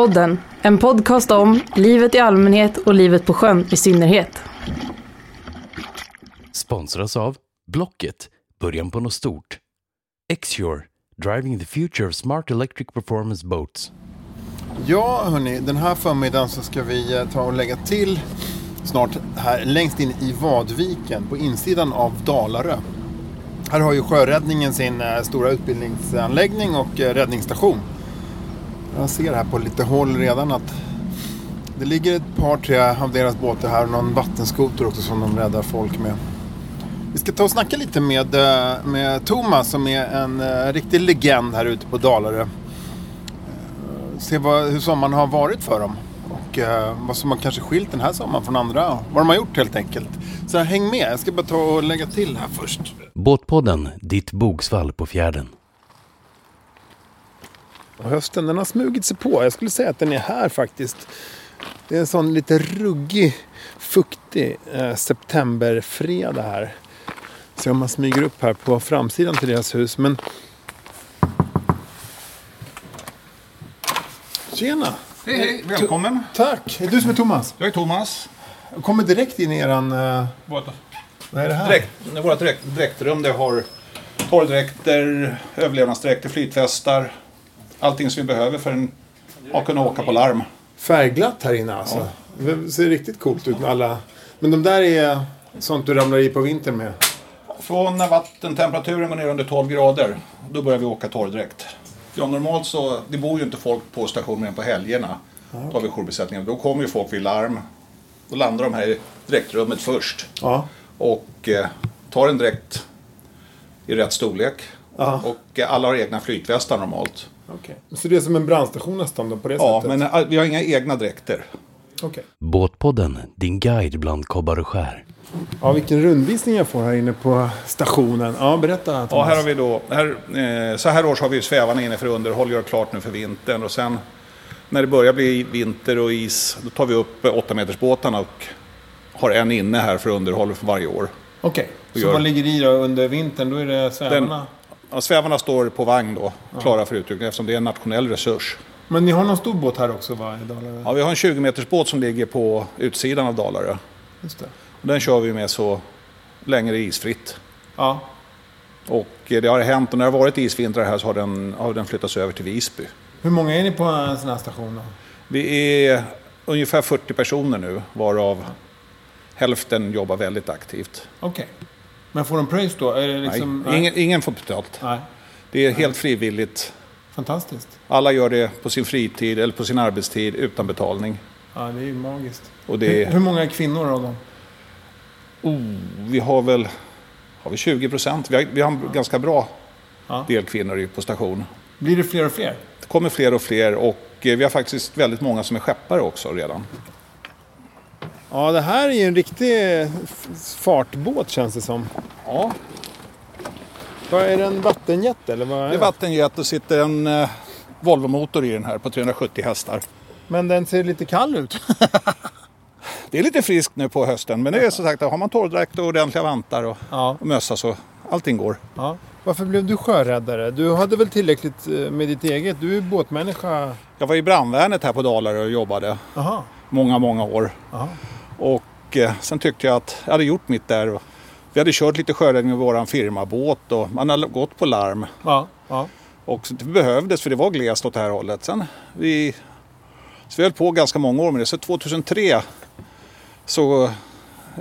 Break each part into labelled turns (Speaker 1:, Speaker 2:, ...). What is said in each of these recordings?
Speaker 1: Båtpodden, en podcast om livet i allmänhet och livet på sjön i synnerhet.
Speaker 2: Sponsras av Blocket, början på något stort. Xure, driving the future of smart electric performance boats.
Speaker 3: Ja, hörni, den här förmiddagen så ska vi eh, ta och lägga till snart här längst in i Vadviken på insidan av Dalarö. Här har ju sjöräddningen sin eh, stora utbildningsanläggning och eh, räddningsstation. Jag ser här på lite håll redan att det ligger ett par, tre av deras båtar här och någon vattenskoter också som de räddar folk med. Vi ska ta och snacka lite med, eh, med Thomas som är en uh, riktig legend här ute på Dalarö. Uh, se vad, hur sommaren har varit för dem. Och uh, vad som har kanske skilt den här sommaren från andra. Vad de har gjort helt enkelt. Så häng med, jag ska bara ta och lägga till här först.
Speaker 2: Båtpodden, ditt bogsvall på fjärden.
Speaker 3: Och hösten den har smugit sig på. Jag skulle säga att den är här faktiskt. Det är en sån lite ruggig, fuktig eh, septemberfredag här. Se om man smyger upp här på framsidan till deras hus. Men... Tjena!
Speaker 4: Hej, hej, välkommen.
Speaker 3: Tack! Är du som är Thomas?
Speaker 4: Jag är Thomas.
Speaker 3: Jag kommer direkt in i eran... Eh,
Speaker 4: Vårt,
Speaker 3: vad är det här?
Speaker 4: direkt, vårt direkt, direktrum det har torrdräkter, överlevnadsdräkter, flytvästar. Allting som vi behöver för en, att kunna åka på larm.
Speaker 3: Färgglatt här inne alltså. Det ser riktigt coolt ut med alla... Men de där är sånt du ramlar i på vintern med?
Speaker 4: Från när vattentemperaturen går ner under 12 grader, då börjar vi åka torrdräkt. Ja, normalt så, det bor ju inte folk på stationen på helgerna. Då har vi jourbesättningen. Då kommer ju folk vid larm. Då landar de här i direktrummet först.
Speaker 3: Ja.
Speaker 4: Och eh, tar en dräkt i rätt storlek.
Speaker 3: Ja.
Speaker 4: Och eh, alla har egna flytvästar normalt.
Speaker 3: Okej. Så det är som en brandstation nästan då på det
Speaker 4: Ja,
Speaker 3: sättet?
Speaker 4: men eh, vi har inga egna dräkter.
Speaker 3: Okej.
Speaker 2: Båtpodden, din guide bland kobbar och skär.
Speaker 3: Ja, vilken rundvisning jag får här inne på stationen. Ja, berätta
Speaker 4: Ja,
Speaker 3: Thomas.
Speaker 4: här har vi då, här, eh, så här års har vi svävarna inne för underhåll, gör klart nu för vintern. Och sen när det börjar bli vinter och is, då tar vi upp 8 metersbåtarna och har en inne här för underhåll för varje år.
Speaker 3: Okej, så
Speaker 4: gör-
Speaker 3: vad ligger i då under vintern? Då är det svävarna?
Speaker 4: Ja, svävarna står på vagn då, klara för utryckning eftersom det är en nationell resurs.
Speaker 3: Men ni har någon stor båt här också va? I Dalarö?
Speaker 4: Ja, vi har en 20 meters båt som ligger på utsidan av Dalarö.
Speaker 3: Just det.
Speaker 4: Den kör vi med så länge det är isfritt.
Speaker 3: Ja.
Speaker 4: Och eh, det har hänt, och när det har varit isvintrar här så har den, har den flyttats över till Visby.
Speaker 3: Hur många är ni på en sån här station då?
Speaker 4: Vi är ungefär 40 personer nu, varav hälften jobbar väldigt aktivt.
Speaker 3: Okej. Men får de pröjs då? Liksom...
Speaker 4: Nej, ingen, ingen får betalt.
Speaker 3: Nej.
Speaker 4: Det är helt frivilligt.
Speaker 3: Fantastiskt.
Speaker 4: Alla gör det på sin fritid eller på sin arbetstid utan betalning.
Speaker 3: Ja, det är ju magiskt.
Speaker 4: Och det
Speaker 3: Hur, hur många är kvinnor av dem?
Speaker 4: oh, vi har väl har vi 20 procent. Vi har, vi har en ganska bra
Speaker 3: Ja.
Speaker 4: del kvinnor på station.
Speaker 3: Blir det fler och fler?
Speaker 4: Det kommer fler och fler och eh, vi har faktiskt väldigt många som är skeppare också redan.
Speaker 3: Ja, det här är ju en riktig fartbåt känns det som.
Speaker 4: Ja,
Speaker 3: Vad är det, en vattenjet eller? Vad är
Speaker 4: det är vattenjet och sitter en eh, Volvo-motor i den här på 370 hästar.
Speaker 3: Men den ser lite kall ut.
Speaker 4: Det är lite friskt nu på hösten men det är som sagt, har man torrdräkt och ordentliga vantar och,
Speaker 3: Ja.
Speaker 4: och mössa så allting går.
Speaker 3: ja. Varför blev du sjöräddare? Du hade väl tillräckligt eh, med ditt eget? Du är båtmänniska.
Speaker 4: Jag var i brandvärnet här på Dalarö och jobbade
Speaker 3: Jaha.
Speaker 4: många, många år.
Speaker 3: Jaha.
Speaker 4: Och eh, sen tyckte jag att jag hade gjort mitt där. Vi hade kört lite sjöräddning med våran firmabåt och man hade gått på larm.
Speaker 3: Ja. ja.
Speaker 4: Och det behövdes för det var glest åt det här hållet. Sen vi, så vi höll på ganska många år med det. Så 2003 så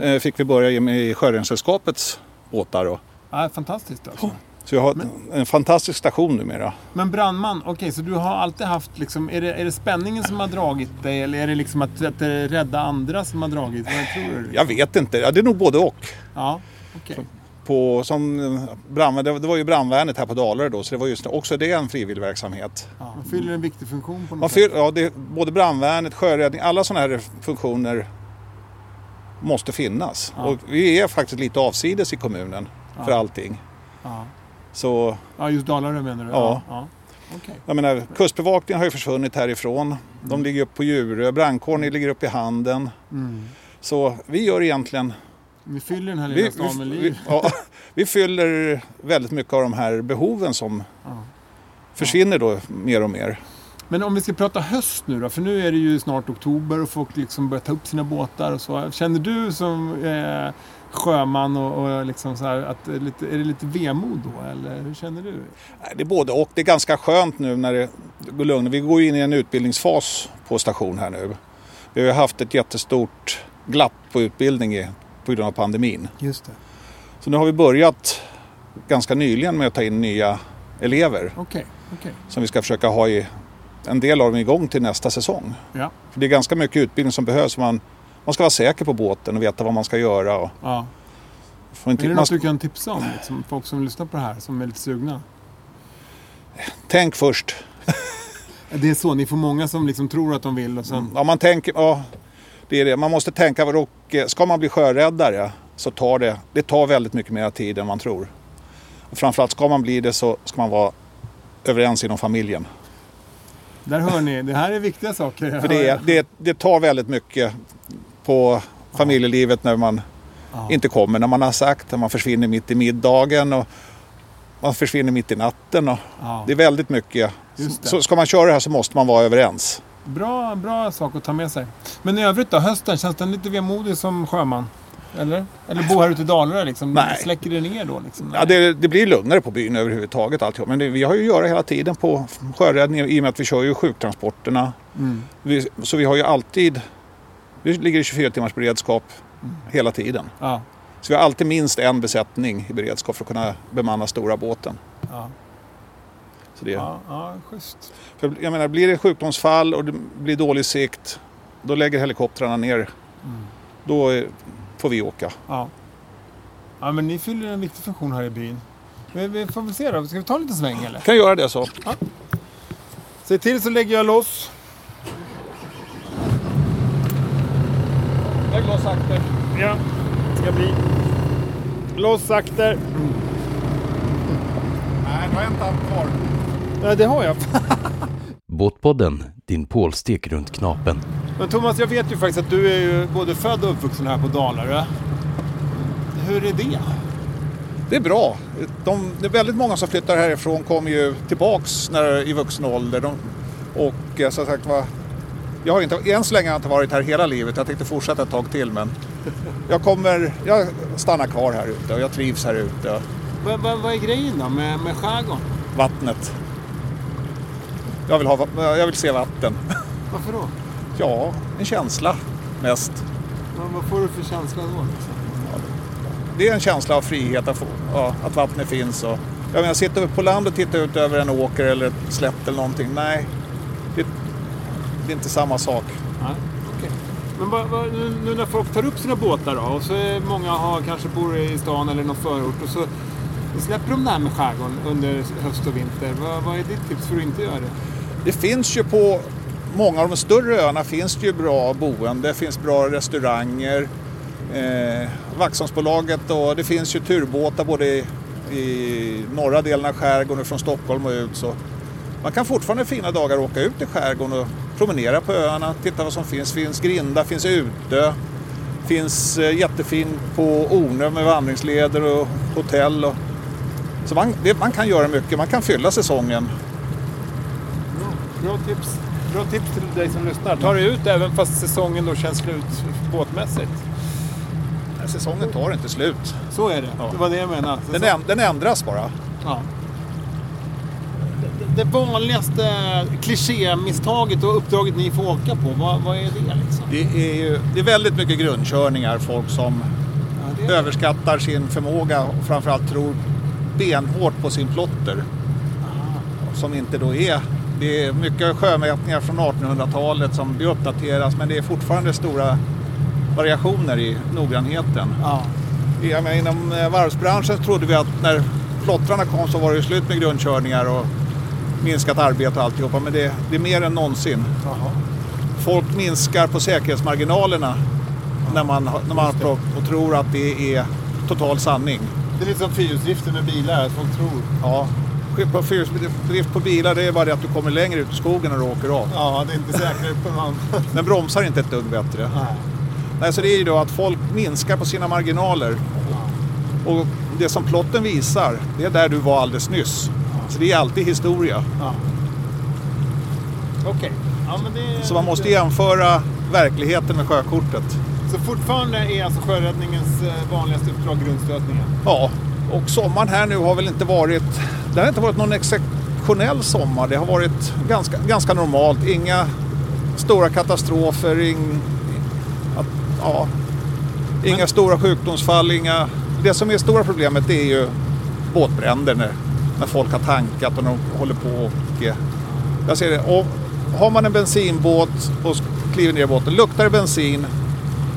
Speaker 4: eh, fick vi börja med i Sjöräddningssällskapets båtar. Och,
Speaker 3: ja fantastiskt alltså.
Speaker 4: Så vi har en fantastisk station numera.
Speaker 3: Men brandman, okej så du har alltid haft liksom, är det, är det spänningen som har dragit dig eller är det liksom att, att eh, rädda andra som har dragit? Tror du?
Speaker 4: Jag vet inte, ja, det är nog både och.
Speaker 3: Ja, okej.
Speaker 4: På, som eh, brandvärn, det, det var ju brandvärnet här på Dalarö då, så det var just också det en frivillig verksamhet.
Speaker 3: Ja, man fyller en viktig funktion på något
Speaker 4: Man
Speaker 3: sätt.
Speaker 4: fyll, ja, det, både brandvärnet, sjöräddning, alla sådana här funktioner måste finnas.
Speaker 3: Ja.
Speaker 4: Och vi är faktiskt lite avsides i kommunen för allting.
Speaker 3: Ja.
Speaker 4: Så
Speaker 3: ja, just Dalarö menar du?
Speaker 4: Ja.
Speaker 3: ja. Okej.
Speaker 4: jag menar, kustbevakningen har ju försvunnit härifrån. De ligger upp på Djurö, brandkåren ligger upp i Handen.
Speaker 3: Mm.
Speaker 4: Så vi gör egentligen...
Speaker 3: Vi fyller den här lilla stan med
Speaker 4: vi, vi,
Speaker 3: liv.
Speaker 4: ja, vi fyller väldigt mycket av de här behoven som
Speaker 3: Ja.
Speaker 4: försvinner då mer och mer.
Speaker 3: Men om vi ska prata höst nu då, för nu är det ju snart oktober och folk liksom börjar ta upp sina båtar och så. Känner du som eh, sjöman och, och liksom så här, att det är, det lite vemod då eller hur känner du?
Speaker 4: Nej, Det är både och. Det är ganska skönt nu när det går lugnt. Vi går in i en utbildningsfas på station här nu. Vi har haft ett jättestort glapp på utbildning i- på grund av pandemin.
Speaker 3: Just det.
Speaker 4: Så nu har vi börjat ganska nyligen med att ta in nya elever
Speaker 3: Okej, okej.
Speaker 4: som vi ska försöka ha i en del av dem igång till nästa säsong.
Speaker 3: Ja.
Speaker 4: För det är ganska mycket utbildning som behövs. Man, man ska vara säker på båten och veta vad man ska göra. Och
Speaker 3: ja.
Speaker 4: får inte,
Speaker 3: Är det något du kan tipsa om? Liksom, folk som lyssnar på det här som är lite sugna?
Speaker 4: Tänk först.
Speaker 3: Det är så, ni får många som liksom tror att de vill och sen...
Speaker 4: Ja, man tänker, ja, det är det. Man måste tänka, och eh, ska man bli sjöräddare så tar det, det tar väldigt mycket mer tid än man tror. Och framförallt ska man bli det så ska man vara överens inom familjen.
Speaker 3: Där hör ni, det här är viktiga saker.
Speaker 4: För det, det, det tar väldigt mycket på familjelivet när man inte kommer när man har sagt, man försvinner mitt i middagen och man försvinner mitt i natten. Och. Det är väldigt mycket. Så ska man köra det här så måste man vara överens.
Speaker 3: Bra, bra sak att ta med sig. Men i övrigt då, hösten, känns den lite vemodig som sjöman? Eller? Eller bo här ute i Dalarna liksom?
Speaker 4: Nej.
Speaker 3: Släcker det ner då liksom?
Speaker 4: Ja, det, det blir lugnare på byn överhuvudtaget. Alltihop. Men det, vi har ju att göra hela tiden på sjöräddningen i och med att vi kör ju sjuktransporterna.
Speaker 3: Mm.
Speaker 4: Vi, så vi har ju alltid, vi ligger i 24 timmars beredskap hela tiden.
Speaker 3: Ja,
Speaker 4: Så vi har alltid minst en besättning i beredskap för att kunna bemanna stora båten.
Speaker 3: ja,
Speaker 4: Så det,
Speaker 3: ja, ja, schysst.
Speaker 4: för jag menar, blir det sjukdomsfall och det blir dålig sikt, då lägger helikoptrarna ner.
Speaker 3: Mm.
Speaker 4: Då får vi åka.
Speaker 3: Ja. ja, men ni fyller en viktig funktion här i byn. Vi, vi får väl se då, ska vi ta en liten sväng eller?
Speaker 4: Kan göra det så.
Speaker 3: Se till så lägger jag loss.
Speaker 4: Loss akter.
Speaker 3: Ja, ska bli. Loss akter.
Speaker 4: Nej, du har en tapp kvar.
Speaker 3: Ja, det har jag.
Speaker 2: Båtpodden, din pålstek runt knapen.
Speaker 3: Men Thomas, jag vet ju faktiskt att du är ju både född och uppvuxen här på Dalarö. Hur är det?
Speaker 4: Det är bra. De, det är väldigt många som flyttar härifrån kommer ju tillbaks när, i vuxen ålder. De, och eh, som sagt var, jag har inte, än så länge har jag inte varit här hela livet. Jag tänkte fortsätta ett tag till men jag kommer, jag stannar kvar här ute och jag trivs här ute.
Speaker 3: Vad, vad, vad är grejen då med, med skärgården?
Speaker 4: Vattnet. Jag vill, ha, jag vill se vatten.
Speaker 3: Varför då?
Speaker 4: Ja, en känsla mest.
Speaker 3: Vad, vad får du för känsla då? Liksom?
Speaker 4: Det är en känsla av frihet att, få, ja, att vattnet finns. Och, jag menar, sitta på land och titta ut över en åker eller ett slätt eller någonting. Nej, det är inte samma sak.
Speaker 3: Nej, okej. Men vad, vad, nu, nu när folk tar upp sina båtar då och så är många har, kanske bor i stan eller någon förort och så släpper de det här med skärgården under höst och vinter. Vad, vad är ditt tips för att inte göra det?
Speaker 4: Det finns ju på många av de större öarna finns det ju bra boende, det finns bra restauranger. Eh, Vaxholmsbolaget och det finns ju turbåtar både i, i norra delen av skärgården och från Stockholm och ut. Så man kan fortfarande fina dagar åka ut i skärgården och promenera på öarna, titta vad som finns. finns grinda, finns Utö, finns eh, jättefint på Ornö med vandringsleder och hotell. Och, så man, det, man kan göra mycket, man kan fylla säsongen.
Speaker 3: Bra tips. Bra tips till dig som lyssnar. Ta dig ut även fast säsongen då känns slut båtmässigt.
Speaker 4: Säsongen tar inte slut.
Speaker 3: Så är det.
Speaker 4: Ja.
Speaker 3: Det var det jag menade.
Speaker 4: Den, äm- den ändras bara.
Speaker 3: Ja. Det, det vanligaste klichémisstaget och uppdraget ni får åka på, vad, vad är det liksom?
Speaker 4: Det är, ju, det är väldigt mycket grundkörningar. Folk som
Speaker 3: Ja, det är,
Speaker 4: överskattar sin förmåga och framförallt tror benhårt på sin plotter. Som inte då är... Det är mycket sjömätningar från 1800-talet som blir uppdateras men det är fortfarande stora variationer i noggrannheten.
Speaker 3: ja.
Speaker 4: Menar, inom eh, varvsbranschen trodde vi att när plottrarna kom så var det slut med grundkörningar och minskat arbete och alltihopa. Men det, det är mer än någonsin.
Speaker 3: Jaha.
Speaker 4: Folk minskar på säkerhetsmarginalerna när man, när man har och tror att det är total sanning.
Speaker 3: Det är lite som fyrhjulsdriften med bilar, att folk tror.
Speaker 4: Ja. På fyrhjulsdrift på bilar det är bara det att du kommer längre ut i skogen när du åker av.
Speaker 3: Ja, det är inte säkrare på någon.
Speaker 4: Den bromsar inte ett dugg bättre. Nej, så det är ju då att folk minskar på sina marginaler. Och det som plotten visar, det är där du var alldeles nyss. Så det är alltid historia.
Speaker 3: Ja. Okej. Ja, men det...
Speaker 4: Så man måste jämföra verkligheten med sjökortet.
Speaker 3: Så fortfarande är alltså sjöräddningens eh, vanligaste uppdrag grundstötningen?
Speaker 4: Ja, och sommaren här nu har väl inte varit... Det har inte varit någon exceptionell sommar. Det har varit ganska, ganska normalt. Inga stora katastrofer, ing, att, ja, inga stora sjukdomsfall. Inga, det som är stora problemet är ju båtbränder när, folk har tankat och de håller på och... eh, Jag ser det. Och har man en bensinbåt och kliver ner i båten, luktar det bensin,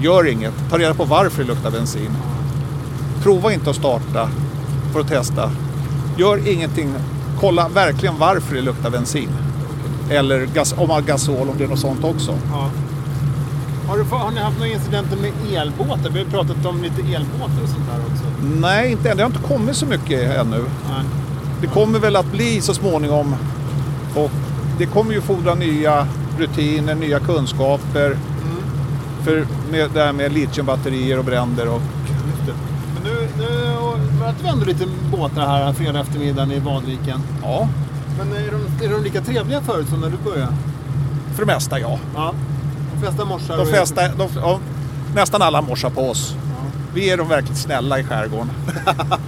Speaker 4: gör inget. Ta reda på varför det luktar bensin. Prova inte att starta för att testa. Gör ingenting. Kolla verkligen varför det luktar bensin. Eller gas, om man gasol, om det är något sånt också.
Speaker 3: Ja. Har, du, har ni haft några incidenter med elbåtar? Vi har pratat om lite elbåtar och sånt där också.
Speaker 4: Nej, inte än. Det har inte kommit så mycket ännu.
Speaker 3: Nej.
Speaker 4: Det kommer väl att bli så småningom. Och det kommer ju fordra nya rutiner, nya kunskaper. För med, det här med litiumbatterier och bränder och.
Speaker 3: Men nu, nu möter vi ändå lite båtar här fredag eftermiddagen i Vadviken.
Speaker 4: ja,
Speaker 3: Men är de, är de lika trevliga förut som när du började?
Speaker 4: för det mesta ja.
Speaker 3: Ja. De flesta morsar
Speaker 4: De flesta, de, ja, nästan alla morsar på oss. Vi är de verkligt snälla i skärgården.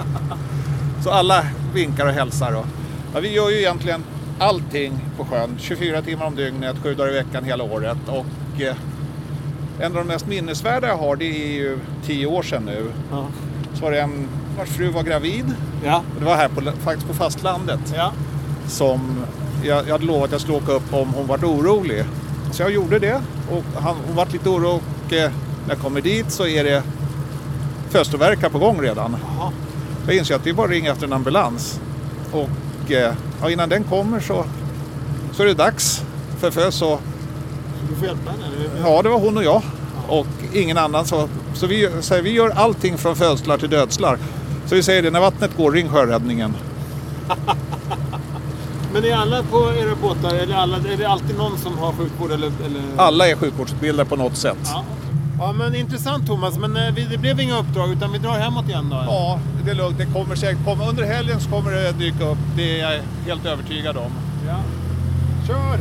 Speaker 4: Så alla vinkar och hälsar. Och, ja, vi gör ju egentligen allting på sjön. 24 timmar om dygnet, 7 dagar i veckan hela året. Och eh, en av de mest minnesvärda jag har det är ju 10 år sedan nu.
Speaker 3: Ja.
Speaker 4: Så var det en vars fru var gravid.
Speaker 3: Ja.
Speaker 4: Och det var här på, faktiskt på fastlandet
Speaker 3: Ja.
Speaker 4: som jag, jag hade lovat att jag skulle åka upp om hon var orolig. Så jag gjorde det och han, hon var lite orolig och eh, när jag kommer dit så är det födslovärkar på gång redan.
Speaker 3: Jaha.
Speaker 4: Jag inser att det är bara att ringa efter en ambulans. Och eh, ja, innan den kommer så, så är det dags för och
Speaker 3: Så du får hjälpa henne?
Speaker 4: ja, det var hon och jag och ingen annan. Så, så vi, så vi gör allting från födslar till dödslar. Så vi säger det, när vattnet går, ring sjöräddningen.
Speaker 3: Men är alla på era båtar, eller alla, är det alltid någon som har sjukvård? Eller, eller?
Speaker 4: Alla är sjukvårdsutbildade på något sätt.
Speaker 3: Ja. Ja, men intressant Thomas. Men eh, det blev inga uppdrag utan vi drar hemåt igen då?
Speaker 4: Ja, det är lugnt. Det kommer säkert komma. Under helgen så kommer det dyka upp. Det är jag helt övertygad om.
Speaker 3: ja. Kör!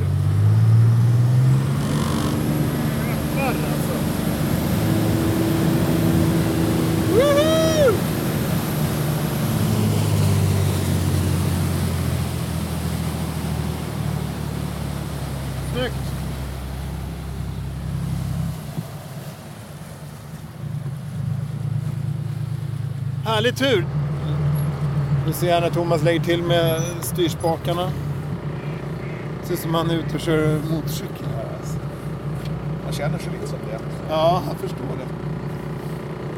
Speaker 3: Härlig tur! Nu ser när Thomas lägger till med styrspakarna. Ser ut som han är ute och kör motorcykel här alltså.
Speaker 4: Man känner sig lite som det.
Speaker 3: Ja, jag förstår det.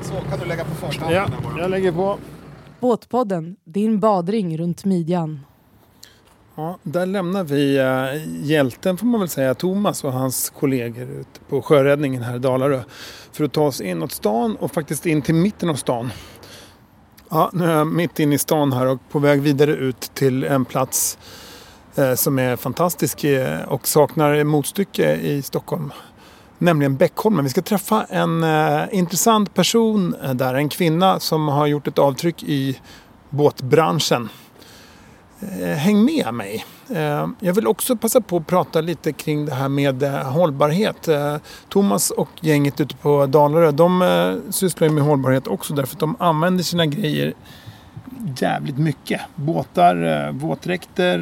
Speaker 4: Så kan du lägga på första
Speaker 3: Ja, jag lägger på.
Speaker 1: Båtpodden, din badring runt midjan.
Speaker 3: Ja, där lämnar vi uh, hjälten får man väl säga, Thomas och hans kollegor ute på sjöräddningen här i Dalarö. För att ta oss inåt stan och faktiskt in till mitten av stan. Ja, nu är jag mitt inne i stan här och på väg vidare ut till en plats eh, som är fantastisk eh, och saknar motstycke i Stockholm. Nämligen Beckholmen. Vi ska träffa en eh, intressant person eh, där. En kvinna som har gjort ett avtryck i båtbranschen. Eh, häng med mig. Eh, jag vill också passa på att prata lite kring det här med eh, hållbarhet. Eh, Thomas och gänget ute på Dalarö, de sysslar ju med hållbarhet också därför att de använder sina grejer jävligt mycket. Båtar, våtdräkter,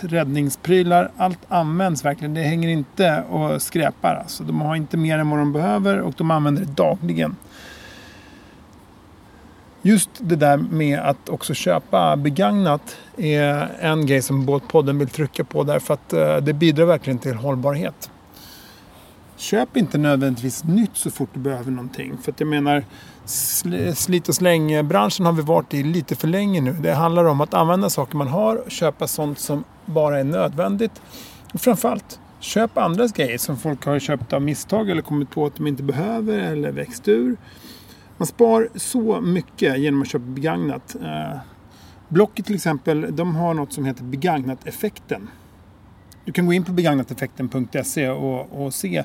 Speaker 3: räddningsprylar, allt används verkligen. Det hänger inte och skräpar. Alltså. De har inte mer än vad de behöver och de använder det dagligen. Just det där med att också köpa begagnat är en grej som Båtpodden vill trycka på därför att eh, det bidrar verkligen till hållbarhet. Köp inte nödvändigtvis nytt så fort du behöver någonting. För att jag menar, sl- slit och släng-branschen har vi varit i lite för länge nu. Det handlar om att använda saker man har och köpa sånt som bara är nödvändigt. Och framförallt, köp andras grejer som folk har köpt av misstag eller kommit på att de inte behöver eller växt ur. Man spar så mycket genom att köpa begagnat. Eh, Blocket till exempel, de har något som heter begagnateffekten. Du kan gå in på begagnateffekten.se och, och se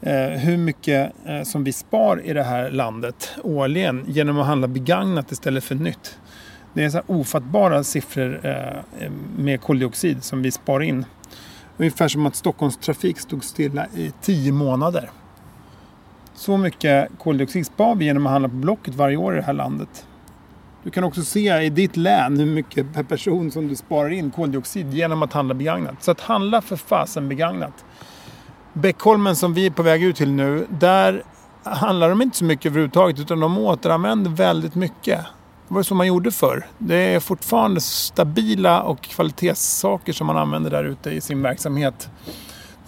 Speaker 3: eh, hur mycket eh, som vi spar i det här landet årligen genom att handla begagnat istället för nytt. Det är så här ofattbara siffror eh, med koldioxid som vi spar in. Ungefär som att Stockholms trafik stod stilla i tio månader. Så mycket koldioxid spar vi genom att handla på Blocket varje år i det här landet. Du kan också se i ditt län hur mycket per person som du sparar in koldioxid genom att handla begagnat. Så att handla för fasen begagnat. Bäckholmen som vi är på väg ut till nu, där handlar de inte så mycket överhuvudtaget utan de återanvänder väldigt mycket. Det var så man gjorde förr. Det är fortfarande stabila och kvalitetssaker som man använder där ute i sin verksamhet.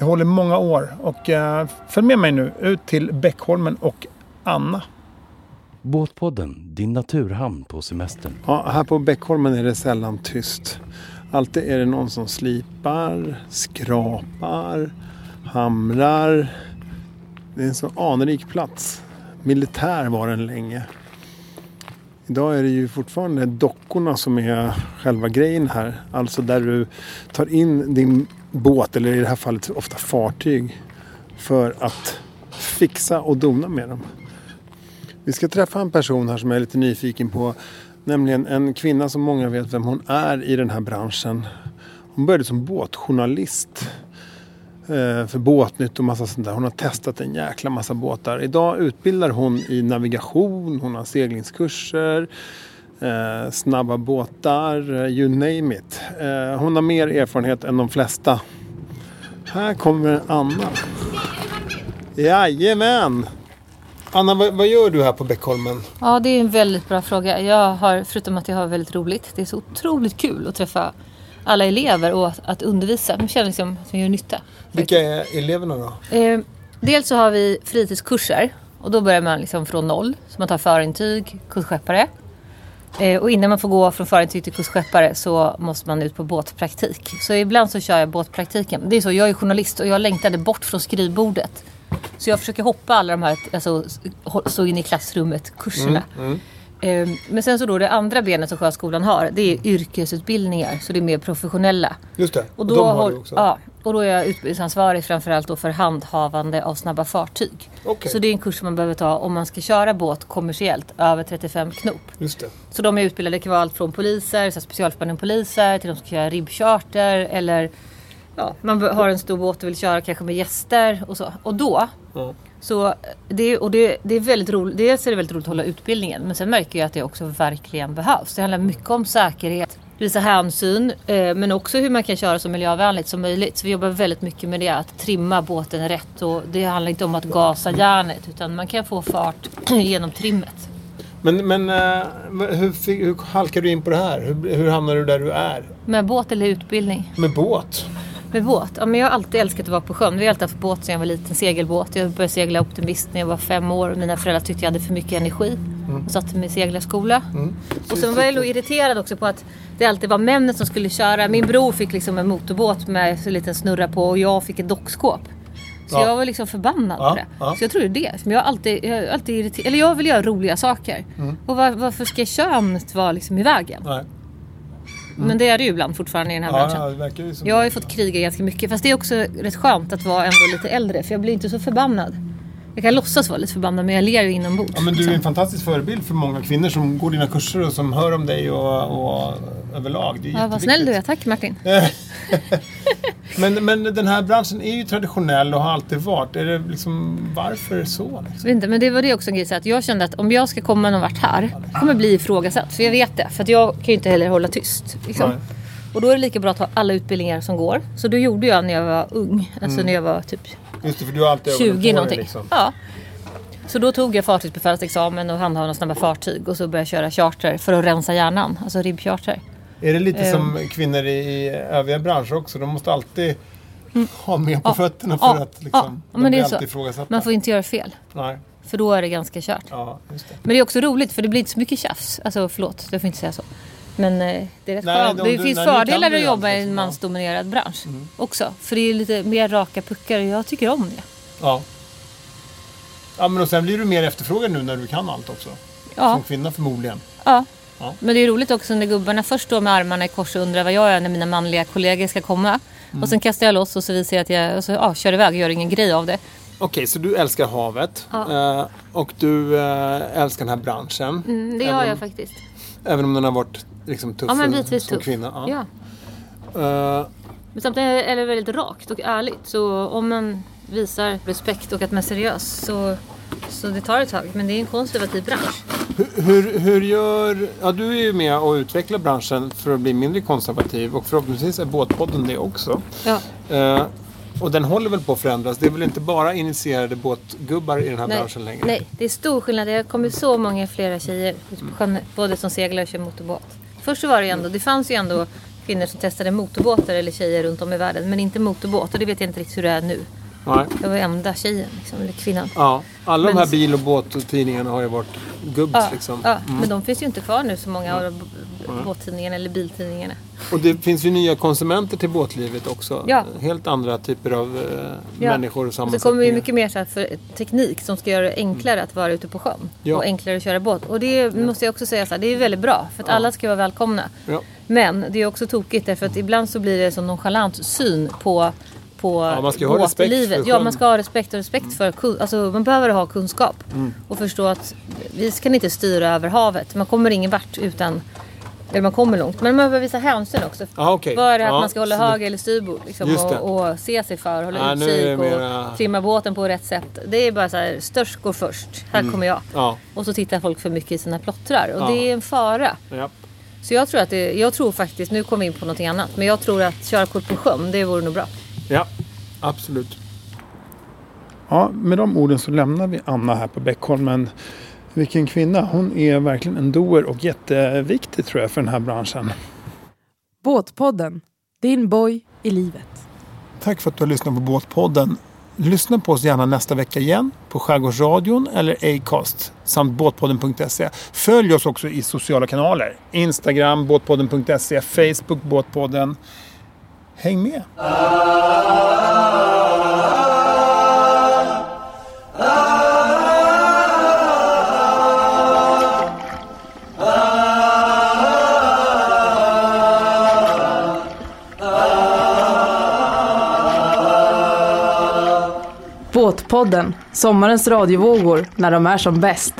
Speaker 3: Det håller många år och eh, följ med mig nu ut till Bäckholmen och Anna.
Speaker 2: Båtpodden, din naturhamn på semestern.
Speaker 3: Ja, här på Bäckholmen är det sällan tyst. Alltid är det någon som slipar, skrapar, hamrar. Det är en så anrik plats. Militär var den länge. Idag är det ju fortfarande dockorna som är själva grejen här. Alltså där du tar in din båt, eller i det här fallet ofta fartyg, för att fixa och dona med dem. Vi ska träffa en person här som jag är lite nyfiken på. Nämligen en kvinna som många vet vem hon är i den här branschen. Hon började som båtjournalist eh, för Båtnytt och massa sånt där. Hon har testat en jäkla massa båtar. Idag utbildar hon i navigation, hon har seglingskurser, eh, snabba båtar, eh, you name it. Eh, hon har mer erfarenhet än de flesta. Här kommer Anna. Jajamän! Anna, vad, vad gör du här på Bäckholmen?
Speaker 5: Ja, det är en väldigt bra fråga. Jag har, förutom att jag har väldigt roligt, det är så otroligt kul att träffa alla elever och att, att undervisa. Jag känner liksom att jag gör nytta.
Speaker 3: Vilka är eleverna då?
Speaker 5: Eh, dels så har vi fritidskurser och då börjar man liksom från noll. Så man tar förintyg, kustskeppare. Eh, och innan man får gå från förintyg till kustskeppare så måste man ut på båtpraktik. Så ibland så kör jag båtpraktiken. Det är så, jag är journalist och jag längtade bort från skrivbordet. Så jag försöker hoppa alla de här, alltså stå in i klassrummet, kurserna. Eh, men sen så då det andra benet som Sjöskolan har, det är yrkesutbildningar. Så det är mer professionella.
Speaker 3: Just det,
Speaker 5: Och då, har, ja, och då är jag utbildningsansvarig framförallt då för handhavande av snabba fartyg.
Speaker 3: Okej.
Speaker 5: Så det är en kurs som man behöver ta om man ska köra båt kommersiellt över 35 knop.
Speaker 3: Just det.
Speaker 5: Så de är utbildade, kan vara allt från poliser, så här specialförband poliser till de som ska göra ribbcharter eller ja, man har en stor båt och vill köra kanske med gäster och så. Och då
Speaker 3: Ja.
Speaker 5: Så det, och det, det är väldigt roligt. Dels är det väldigt roligt att hålla utbildningen. Men sen märker jag att det också verkligen behövs. Det handlar mycket om säkerhet, visa hänsyn. Eh, men också hur man kan köra så miljövänligt som möjligt. Så vi jobbar väldigt mycket med det. Att trimma båten rätt. Och det handlar inte om att gasa järnet. Utan man kan få fart genom trimmet.
Speaker 3: Men, men eh, hur, hur halkade du in på det här? Hur, hur hamnade du där du är?
Speaker 5: Med båt eller utbildning?
Speaker 3: Med båt?
Speaker 5: Med båt? Ja, men jag har alltid älskat att vara på sjön. Vi har alltid haft båt sedan jag var liten, segelbåt. Jag började segla optimist när jag var fem år. Mina föräldrar tyckte jag hade för mycket energi. Och satte mig i seglarskola. Och sen var jag nog irriterad också på att det alltid var männen som skulle köra. Min bror fick liksom en motorbåt med en liten snurra på och jag fick ett dockskåp. Så
Speaker 3: Ja.
Speaker 5: jag var liksom förbannad
Speaker 3: Ja,
Speaker 5: på det.
Speaker 3: ja.
Speaker 5: Så jag tror det är det. Men jag har alltid, jag har alltid irriterad. Eller jag vill göra roliga saker. Och var, varför ska könet vara liksom i vägen?
Speaker 3: Nej.
Speaker 5: Men det är det ju ibland fortfarande i den här branschen.
Speaker 3: Ja, ju som
Speaker 5: Jag har ju fått kriga ganska mycket. Fast det är också rätt skönt att vara ändå lite äldre. För jag blir inte så förbannad. Jag kan låtsas vara lite förbannad men jag ler ju inombords.
Speaker 3: Ja, men du är en fantastisk förebild för många kvinnor som går dina kurser och som hör om dig och, och överlag. Det är
Speaker 5: ja, vad snäll du är. Tack Martin.
Speaker 3: Men, men den här branschen är ju traditionell och har alltid varit. Är det liksom, varför så? Liksom?
Speaker 5: Inte, men det var det också en grej. Att jag kände att om jag ska komma någon vart här. kommer bli ifrågasatt. För jag vet det. För jag kan ju inte heller hålla tyst. Liksom. Och då är det lika bra att ha alla utbildningar som går. Så då gjorde jag när jag var ung. Alltså
Speaker 3: Mm.
Speaker 5: när jag var typ
Speaker 3: Just det, för du har alltid ögonen på
Speaker 5: 20
Speaker 3: dig,
Speaker 5: någonting.
Speaker 3: Liksom.
Speaker 5: Ja. Så då tog jag fartygsbefälsexamen och handhavande av snabba fartyg. Och så började jag köra charter för att rensa hjärnan. Alltså ribbcharter.
Speaker 3: Är det lite
Speaker 5: Eh.
Speaker 3: som kvinnor i, i övriga branscher också? De måste alltid ha med på
Speaker 5: Ja,
Speaker 3: fötterna för
Speaker 5: ja,
Speaker 3: att liksom,
Speaker 5: ja,
Speaker 3: de
Speaker 5: men det
Speaker 3: blir ifrågasatta.
Speaker 5: Man får inte göra fel.
Speaker 3: Nej,
Speaker 5: För då är det ganska kört.
Speaker 3: ja, just det.
Speaker 5: Men det är också roligt för det blir inte så mycket tjafs. Alltså förlåt, jag får inte säga så. Men eh, det är rätt
Speaker 3: Nej, om
Speaker 5: Det finns
Speaker 3: nej,
Speaker 5: fördelar att jobba i en
Speaker 3: liksom,
Speaker 5: mansdominerad bransch också. För det är lite mer raka puckar och jag tycker om det.
Speaker 3: Ja. Ja, men och sen blir du mer efterfrågad nu när du kan allt också.
Speaker 5: Ja,
Speaker 3: Som kvinna förmodligen.
Speaker 5: ja.
Speaker 3: Ja.
Speaker 5: Men det är roligt också när gubbarna först står med armarna i kors och undrar vad jag är när mina manliga kollegor ska komma.
Speaker 3: Mm.
Speaker 5: Och sen kastar jag loss och så visar jag att jag och så, ja, kör iväg och gör ingen grej av det.
Speaker 3: Okej, så du älskar havet.
Speaker 5: Ja.
Speaker 3: Eh, och du eh, älskar den här branschen.
Speaker 5: Mm, det gör jag faktiskt.
Speaker 3: Även om den har varit liksom, tuff
Speaker 5: Ja men bitvis
Speaker 3: som
Speaker 5: tuff.
Speaker 3: kvinna. Ja.
Speaker 5: Ja.
Speaker 3: Eh,
Speaker 5: Men samtidigt är det väldigt rakt och ärligt. Så om man visar respekt och att man är seriös så, så det tar ett tag. Men det är en konservativ bransch.
Speaker 3: Hur, hur gör... Ja, du är ju med och utvecklar branschen för att bli mindre konservativ och förhoppningsvis är Båtpodden det också.
Speaker 5: Ja.
Speaker 3: Eh, och den håller väl på att förändras. Det är väl inte bara initierade båtgubbar i den här branschen längre?
Speaker 5: nej, det är stor skillnad. Det har kommit så många flera tjejer ute på sjön, både som seglar och kör motorbåt. Först så var det ju ändå, det fanns ju ändå kvinnor som testade motorbåtar eller tjejer runt om i världen. Men inte motorbåt och det vet jag inte riktigt hur det är nu.
Speaker 3: Nej.
Speaker 5: Jag var enda tjejen, liksom, eller kvinnan.
Speaker 3: Ja, alla
Speaker 5: Men-
Speaker 3: de här bil och båttidningarna har ju varit gubbs
Speaker 5: Ja,
Speaker 3: liksom.
Speaker 5: ja, men de finns ju inte kvar nu så många av b- båttidningarna eller biltidningarna.
Speaker 3: Och det finns ju nya konsumenter till båtlivet också.
Speaker 5: Ja.
Speaker 3: Helt andra typer av eh,
Speaker 5: Ja.
Speaker 3: människor och
Speaker 5: Och så kommer
Speaker 3: sammansättningar.
Speaker 5: ju mycket mer så för teknik som ska göra det enklare att vara ute på sjön.
Speaker 3: Ja.
Speaker 5: Och enklare att köra båt. Och det måste jag också säga så här, det är väldigt bra. För att alla ska vara välkomna. Men det är också tokigt därför att ibland så blir det som nonchalant syn på på
Speaker 3: Ja, man ska ha
Speaker 5: båtlivet.
Speaker 3: för
Speaker 5: Ja, man ska ha respekt och respekt för kun- alltså man behöver ha kunskap.
Speaker 3: Mm.
Speaker 5: Och förstå att vi kan inte styra över havet. Man kommer ingen vart utan eller man kommer långt. Men man behöver visa hänsyn också. Vad är det att
Speaker 3: Ja,
Speaker 5: man ska hålla höger eller styrbord? Liksom, och, och se sig för, hålla
Speaker 3: det
Speaker 5: utkik
Speaker 3: mera-
Speaker 5: och trimma båten på rätt sätt. Det är bara så här, störst går först. Här kommer jag.
Speaker 3: Mm. Ja.
Speaker 5: Och så tittar folk för mycket i sina plottrar. Och det är en fara.
Speaker 3: Ja.
Speaker 5: Så jag tror att det, jag tror faktiskt, nu kommer vi in på någonting annat. Men jag tror att körkort på sjön, det vore nog bra.
Speaker 3: ja, absolut.
Speaker 6: Ja, med de orden så lämnar vi Anna här på Bäckholmen. Vilken kvinna. Hon är verkligen en doer och jätteviktig tror jag för den här branschen.
Speaker 1: Båtpodden, din boj i livet.
Speaker 3: Tack för att du har lyssnat på Båtpodden. Lyssna på oss gärna nästa vecka igen på Skärgårdsradion eller Acast samt båtpodden.se. Följ oss också i sociala kanaler. Instagram, båtpodden.se, Facebook, Båtpodden. Häng med!
Speaker 1: Podden sommarens radiovågor när de är som bäst.